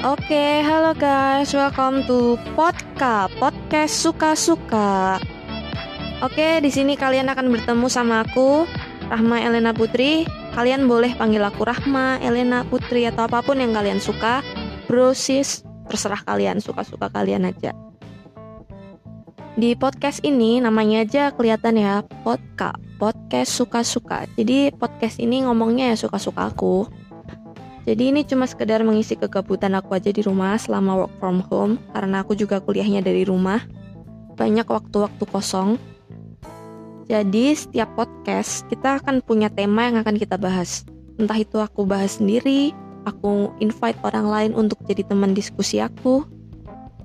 Oke, halo guys, welcome to Podka, podcast suka-suka. Oke, di sini kalian akan bertemu sama aku, Rahma Elena Putri. Kalian boleh panggil aku Rahma, Elena Putri atau apa pun yang kalian suka. Bro, sis, terserah kalian, suka-suka kalian aja. Di podcast ini namanya aja kelihatan ya, Podka, podcast suka-suka. Jadi podcast ini ngomongnya ya suka-suka aku. Jadi ini cuma sekedar mengisi kegabutan aku aja di rumah selama work from home karena aku juga kuliahnya dari rumah. Banyak waktu-waktu kosong. Jadi setiap podcast kita akan punya tema yang akan kita bahas. Entah itu aku bahas sendiri, aku invite orang lain untuk jadi teman diskusi aku.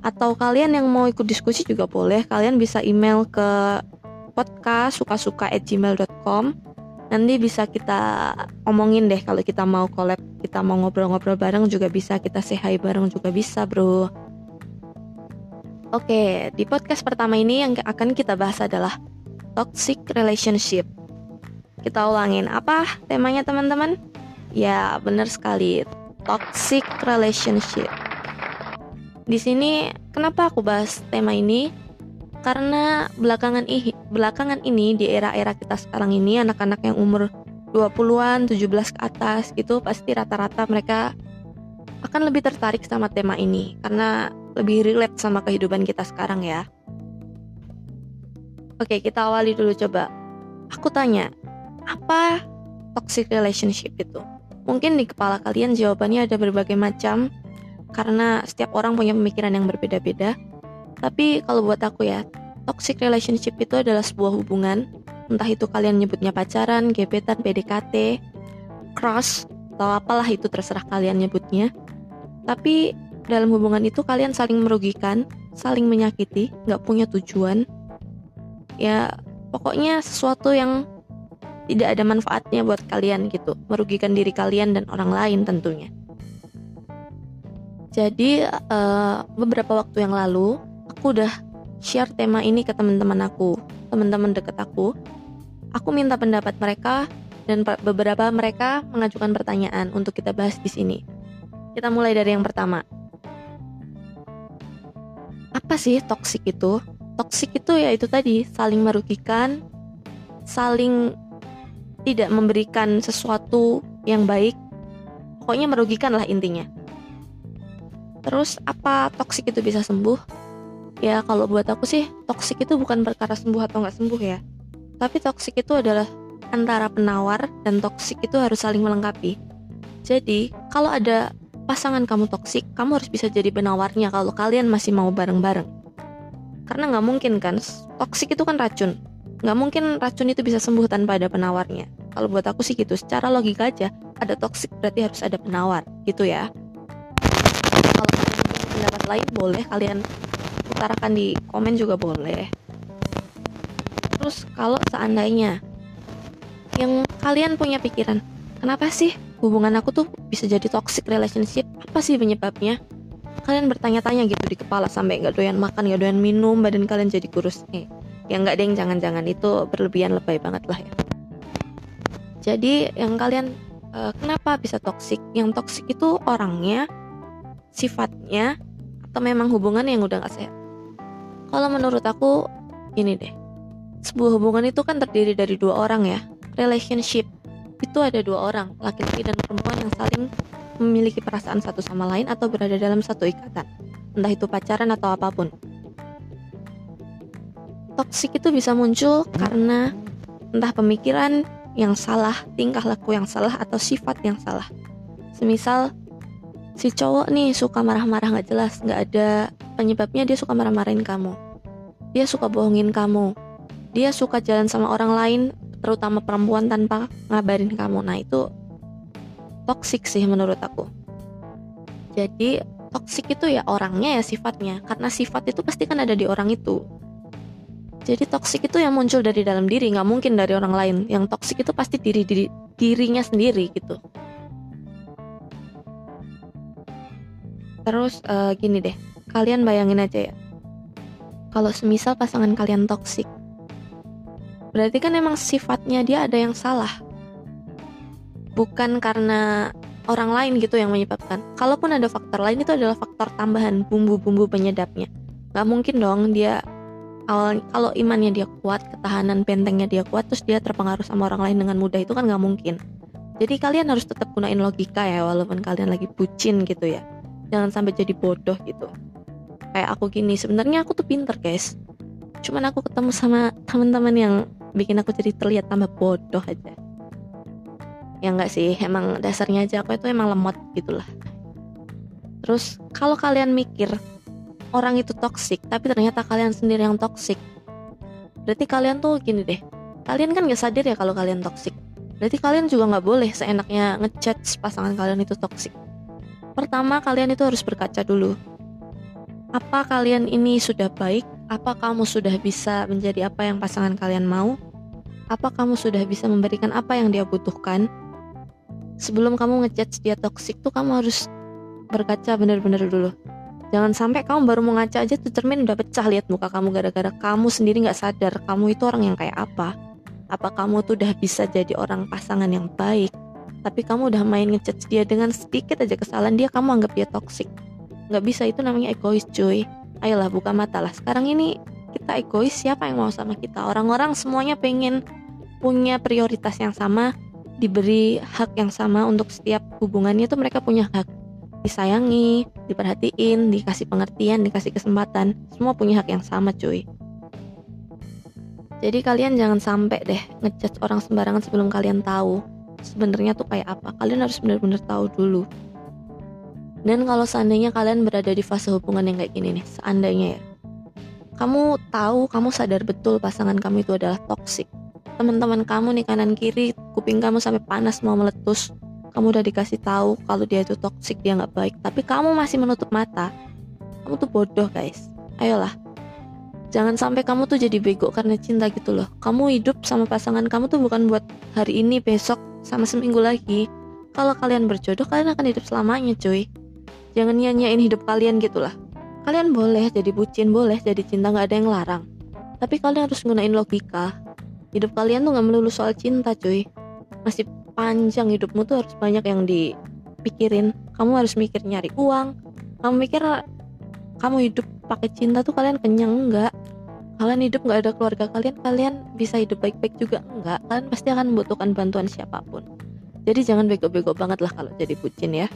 Atau kalian yang mau ikut diskusi juga boleh, kalian bisa email ke podcast suka-suka@gmail.com nanti bisa kita omongin deh kalau kita mau collab kita mau ngobrol-ngobrol bareng juga bisa kita say hi bareng juga bisa bro Oke, di podcast pertama ini yang akan kita bahas adalah toxic relationship. Kita ulangin apa temanya teman-teman? Ya, benar sekali. Toxic relationship. Di sini kenapa aku bahas tema ini? Karena belakangan ini, belakangan ini di era-era kita sekarang ini anak-anak yang umur 20-an, 17 ke atas gitu pasti rata-rata mereka akan lebih tertarik sama tema ini karena lebih relate sama kehidupan kita sekarang ya. Oke, kita awali dulu coba. Aku tanya, apa toxic relationship itu? Mungkin di kepala kalian jawabannya ada berbagai macam karena setiap orang punya pemikiran yang berbeda-beda. Tapi kalau buat aku ya, toxic relationship itu adalah sebuah hubungan, entah itu kalian nyebutnya pacaran, gebetan, PDKT, crush, atau apalah itu terserah kalian nyebutnya. Tapi dalam hubungan itu kalian saling merugikan, saling menyakiti, nggak punya tujuan. Ya, pokoknya sesuatu yang tidak ada manfaatnya buat kalian gitu, merugikan diri kalian dan orang lain tentunya. Jadi uh, beberapa waktu yang lalu aku udah share tema ini ke teman-teman aku, teman-teman deket aku. Aku minta pendapat mereka dan beberapa mereka mengajukan pertanyaan untuk kita bahas di sini. Kita mulai dari yang pertama. Apa sih toksik itu? Toksik itu ya itu tadi, saling merugikan, saling tidak memberikan sesuatu yang baik. Pokoknya merugikan lah intinya. Terus apa toksik itu bisa sembuh? Ya kalau buat aku sih toksik itu bukan perkara sembuh atau nggak sembuh ya. Tapi toksik itu adalah antara penawar dan toksik itu harus saling melengkapi. Jadi kalau ada pasangan kamu toksik kamu harus bisa jadi penawarnya kalau kalian masih mau bareng-bareng. Karena nggak mungkin kan toksik itu kan racun. Nggak mungkin racun itu bisa sembuh tanpa ada penawarnya. Kalau buat aku sih gitu secara logika aja ada toksik berarti harus ada penawar gitu ya. Kalau kalian pendapat lain boleh kalian utarakan di komen juga boleh. Terus kalau seandainya yang kalian punya pikiran kenapa sih hubungan aku tuh bisa jadi toxic relationship? Apa sih penyebabnya? Kalian bertanya-tanya gitu di kepala sampai nggak doyan makan nggak doyan minum badan kalian jadi kurus. Eh yang nggak deng. Jangan-jangan itu berlebihan lebay banget lah ya. Jadi yang kalian uh, kenapa bisa toxic? Yang toxic itu orangnya sifatnya atau memang hubungan yang udah gak sehat kalau menurut aku ini deh. Sebuah hubungan itu kan terdiri dari dua orang ya. Relationship itu ada dua orang, laki-laki dan perempuan yang saling memiliki perasaan satu sama lain atau berada dalam satu ikatan. Entah itu pacaran atau apa pun. Toksik itu bisa muncul karena entah pemikiran yang salah, tingkah laku yang salah, atau sifat yang salah. Semisal si cowok nih suka marah-marah gak jelas, gak ada penyebabnya dia suka marah-marahin kamu. Dia suka bohongin kamu. Dia suka jalan sama orang lain, terutama perempuan tanpa ngabarin kamu. Nah, itu toxic sih menurut aku. Jadi, toxic itu ya orangnya ya sifatnya. Karena sifat itu pasti kan ada di orang itu. Jadi toxic itu yang muncul dari dalam diri, nggak mungkin dari orang lain. Yang toxic itu pasti diri, diri dirinya sendiri gitu. Terus uh, gini deh, kalian bayangin aja ya kalau semisal pasangan kalian toksik berarti kan emang sifatnya dia ada yang salah bukan karena orang lain gitu yang menyebabkan. Kalaupun ada faktor lain itu adalah faktor tambahan bumbu-bumbu penyedapnya. Gak mungkin dong dia awal kalau imannya dia kuat, ketahanan bentengnya dia kuat, terus dia terpengaruh sama orang lain dengan mudah itu kan gak mungkin. Jadi kalian harus tetap gunain logika ya walaupun kalian lagi bucin gitu ya. Jangan sampai jadi bodoh gitu. Kayak aku gini, sebenarnya aku tuh pinter guys. Cuman aku ketemu sama teman-teman yang bikin aku jadi terlihat tambah bodoh aja. Ya enggak sih, emang dasarnya aja aku itu emang lemot gitulah. Terus kalau kalian mikir orang itu toksik, tapi ternyata kalian sendiri yang toksik. Berarti kalian tuh gini deh, kalian kan gak sadar ya kalau kalian toksik Berarti kalian juga nggak boleh seenaknya ngechat pasangan kalian itu toksik. Pertama, kalian itu harus berkaca dulu. Apa kalian ini sudah baik? Apa kamu sudah bisa menjadi apa yang pasangan kalian mau? Apa kamu sudah bisa memberikan apa yang dia butuhkan? Sebelum kamu ngechat dia toksik tuh kamu harus berkaca bener-bener dulu. Jangan sampai kamu baru mau ngaca aja tuh cermin udah pecah lihat muka kamu gara-gara kamu sendiri nggak sadar kamu itu orang yang kayak apa apa kamu tuh udah bisa jadi orang pasangan yang baik tapi kamu udah main ngechat dia dengan sedikit aja kesalahan dia kamu anggap dia toxic. Nggak bisa itu namanya egois cuy. Ayolah buka mata lah. Sekarang ini kita egois siapa yang mau sama kita? Orang-orang semuanya pengen punya prioritas yang sama diberi hak yang sama untuk setiap hubungannya tuh mereka punya hak. Disayangi, diperhatiin, dikasih pengertian, dikasih kesempatan, semua punya hak yang sama cuy. Jadi kalian jangan sampai deh ngejudge orang sembarangan sebelum kalian tahu sebenarnya tuh kayak apa. Kalian harus benar-benar tahu dulu. Dan kalau seandainya kalian berada di fase hubungan yang kayak gini nih, seandainya ya, kamu tahu, kamu sadar betul pasangan kamu itu adalah toxic. Teman-teman kamu nih kanan kiri, kuping kamu sampai panas mau meletus. Kamu udah dikasih tahu kalau dia itu toxic, dia nggak baik, tapi kamu masih menutup mata. Kamu tuh bodoh guys. Ayolah, jangan sampai kamu tuh jadi bego karena cinta gitu loh. Kamu hidup sama pasangan kamu tuh bukan buat hari ini besok sama seminggu lagi. Kalau kalian berjodoh kalian akan hidup selamanya cuy. Jangan nyanyain hidup kalian gitu lah. Kalian boleh jadi bucin boleh jadi cinta nggak ada yang larang. Tapi kalian harus gunain logika. Hidup kalian tuh nggak melulu soal cinta cuy. Masih panjang hidupmu tuh harus banyak yang dipikirin. Kamu harus mikir nyari uang. Kamu mikir kamu hidup pakai cinta tuh kalian kenyang enggak? Kalian hidup nggak ada keluarga kalian kalian bisa hidup baik-baik juga enggak? Kalian pasti akan membutuhkan bantuan siapa pun. Jadi jangan bego-bego banget lah kalau jadi bucin ya.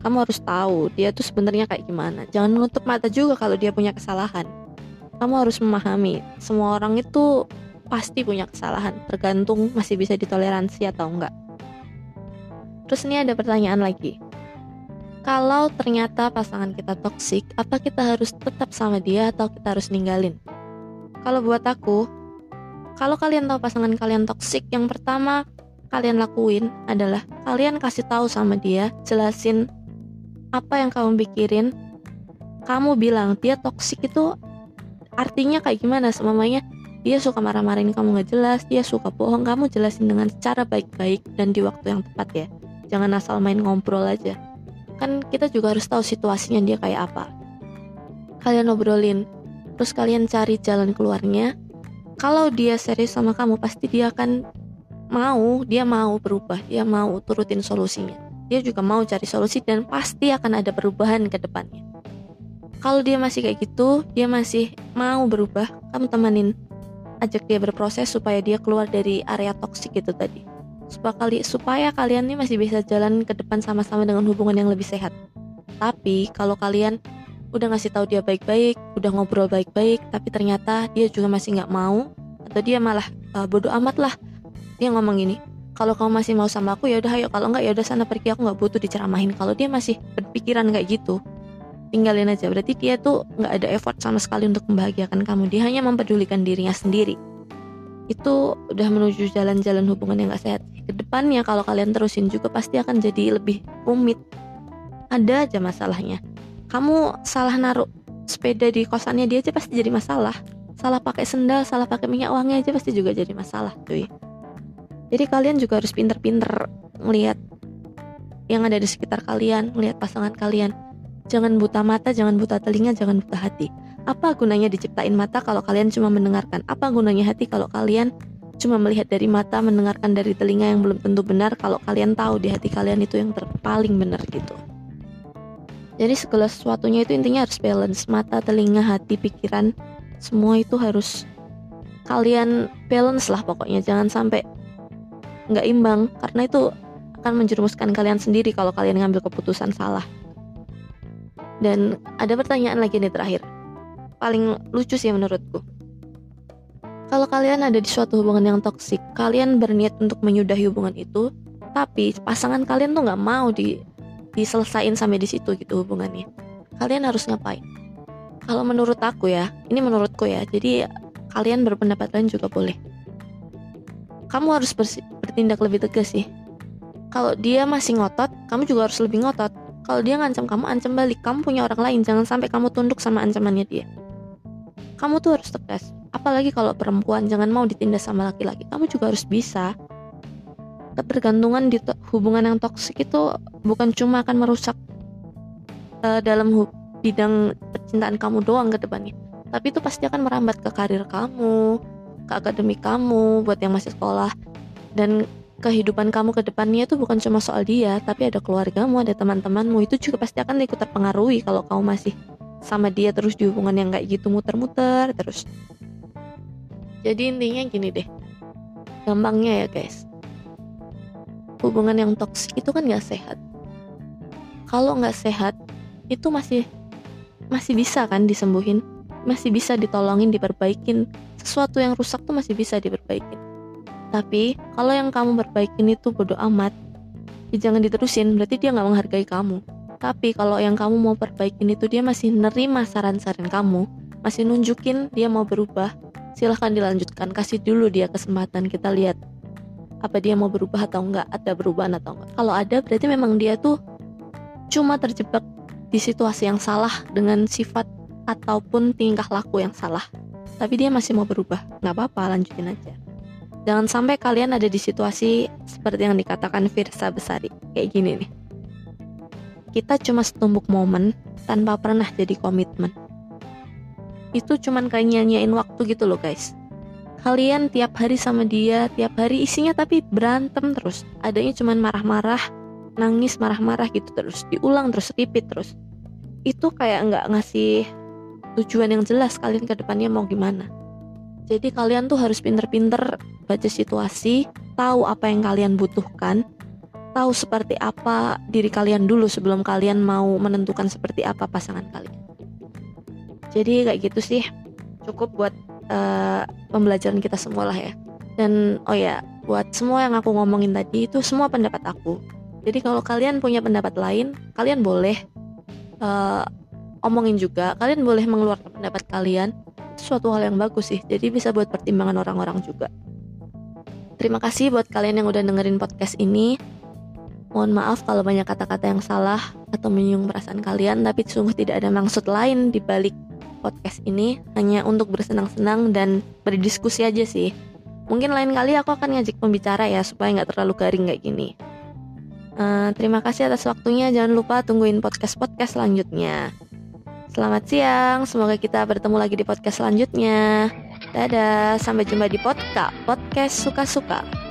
Kamu harus tahu dia tuh sebenarnya kayak gimana. Jangan menutup mata juga kalau dia punya kesalahan. Kamu harus memahami semua orang itu pasti punya kesalahan tergantung masih bisa ditoleransi atau enggak. Terus ini ada pertanyaan lagi kalau ternyata pasangan kita toksik, apa kita harus tetap sama dia atau kita harus ninggalin? Kalau buat aku, kalau kalian tahu pasangan kalian toksik, yang pertama kalian lakuin adalah kalian kasih tahu sama dia, jelasin apa yang kamu pikirin. Kamu bilang dia toksik itu artinya kayak gimana? Semamanya dia suka marah-marahin kamu nggak jelas, dia suka bohong, kamu jelasin dengan cara baik-baik dan di waktu yang tepat ya. Jangan asal main ngobrol aja. Kan kita juga harus tahu situasinya dia kayak apa. Kalian obrolin, terus kalian cari jalan keluarnya. Kalau dia serius sama kamu pasti dia akan mau dia mau berubah dia mau turutin solusinya. Dia juga mau cari solusi dan pasti akan ada perubahan ke depannya. Kalau dia masih kayak gitu dia masih mau berubah kamu temenin ajak dia berproses supaya dia keluar dari area toksik itu tadi supaya kali supaya kalian ini masih bisa jalan ke depan sama-sama dengan hubungan yang lebih sehat tapi kalau kalian udah ngasih tahu dia baik-baik, udah ngobrol baik-baik, tapi ternyata dia juga masih nggak mau atau dia malah uh, bodoh amat lah. Dia ngomong gini, kalau kamu masih mau sama aku ya udah ayo, kalau nggak ya udah sana pergi aku nggak butuh diceramahin. Kalau dia masih berpikiran kayak gitu, tinggalin aja. Berarti dia tuh nggak ada effort sama sekali untuk membahagiakan kamu. Dia hanya mempedulikan dirinya sendiri. Itu udah menuju jalan-jalan hubungan yang gak sehat. Ke depannya kalau kalian terusin juga pasti akan jadi lebih rumit. Ada aja masalahnya. Kamu salah naruh sepeda di kosannya dia aja pasti jadi masalah. Salah pakai sendal salah pakai minyak wangi aja pasti juga jadi masalah cuy. Jadi kalian juga harus pinter-pinter melihat yang ada di sekitar kalian melihat pasangan kalian. Jangan buta mata jangan buta telinga jangan buta hati apa gunanya diciptain mata kalau kalian cuma mendengarkan apa gunanya hati kalau kalian cuma melihat dari mata, mendengarkan dari telinga yang belum tentu benar kalau kalian tahu di hati kalian itu yang terpaling benar gitu. Jadi segala sesuatunya itu intinya harus balance, mata, telinga, hati, pikiran, semua itu harus kalian balance lah pokoknya, jangan sampai nggak imbang karena itu akan menjerumuskan kalian sendiri kalau kalian ngambil keputusan salah. Dan ada pertanyaan lagi nih terakhir, paling lucu sih menurutku kalau kalian ada di suatu hubungan yang toksik, kalian berniat untuk menyudahi hubungan itu, tapi pasangan kalian tuh nggak mau di diselesain sampai di situ gitu hubungannya. Kalian harus ngapain? Kalau menurut aku ya, ini menurutku ya, jadi kalian berpendapat lain juga boleh. Kamu harus bertindak lebih tegas sih. Kalau dia masih ngotot, kamu juga harus lebih ngotot. Kalau dia ngancam kamu, ancam balik. Kamu punya orang lain, jangan sampai kamu tunduk sama ancamannya dia. Kamu tuh harus tegas. Apalagi kalau perempuan jangan mau ditindas sama laki-laki. Kamu juga harus bisa. Ketergantungan di hubungan yang toksik itu bukan cuma akan merusak uh, dalam bidang percintaan kamu doang ke depannya. Tapi itu pasti akan merambat ke karir kamu ke akademik kamu buat yang masih sekolah. Dan kehidupan kamu ke depannya itu bukan cuma soal dia tapi ada keluargamu ada teman-temanmu. Itu juga pasti akan ikut terpengaruhi kalau kamu masih sama dia terus di hubungan yang kayak gitu muter-muter terus. Jadi intinya gini deh. Gampangnya ya guys. Hubungan yang toksik itu kan gak sehat. Kalau nggak sehat itu masih masih bisa kan disembuhin? Masih bisa ditolongin diperbaikin. Sesuatu yang rusak tuh masih bisa diperbaikin. Tapi kalau yang kamu perbaikin itu bodoh amat ya jangan diterusin. Berarti dia nggak menghargai kamu tapi kalau yang kamu mau perbaikin itu dia masih nerima saran-saran kamu masih nunjukin dia mau berubah silahkan dilanjutkan kasih dulu dia kesempatan kita lihat apa dia mau berubah atau enggak ada perubahan atau enggak. Kalau ada berarti memang dia tuh cuma terjebak di situasi yang salah dengan sifat ataupun tingkah laku yang salah. Tapi dia masih mau berubah nggak apa-apa lanjutin aja. Jangan sampai kalian ada di situasi seperti yang dikatakan Firsa Besari kayak gini nih kita cuma setumpuk momen tanpa pernah jadi komitmen. Itu cuman kayak nyanyain waktu gitu loh guys. Kalian tiap hari sama dia tiap hari isinya tapi berantem terus. Adanya cuman marah-marah nangis marah-marah gitu terus diulang terus repeat terus. Itu kayak nggak ngasih tujuan yang jelas kalian ke depannya mau gimana. Jadi kalian tuh harus pinter-pinter baca situasi tahu apa yang kalian butuhkan tahu seperti apa diri kalian dulu sebelum kalian mau menentukan seperti apa pasangan kalian. Jadi kayak gitu sih cukup buat uh, pembelajaran kita semua lah ya. Dan oh ya buat semua yang aku ngomongin tadi itu semua pendapat aku. Jadi kalau kalian punya pendapat lain kalian boleh uh, omongin juga. Kalian boleh mengeluarkan pendapat kalian. Itu suatu hal yang bagus sih. Jadi bisa buat pertimbangan orang-orang juga. Terima kasih buat kalian yang udah dengerin podcast ini Mohon maaf kalau banyak kata-kata yang salah atau menyinggung perasaan kalian, tapi sungguh tidak ada maksud lain di balik podcast ini hanya untuk bersenang-senang dan berdiskusi aja sih. Mungkin lain kali aku akan ngajak pembicara ya supaya nggak terlalu garing kayak gini. Uh, terima kasih atas waktunya. Jangan lupa tungguin podcast-podcast selanjutnya. Selamat siang. Semoga kita bertemu lagi di podcast selanjutnya. Dadah. Sampai jumpa di podcast podcast suka-suka.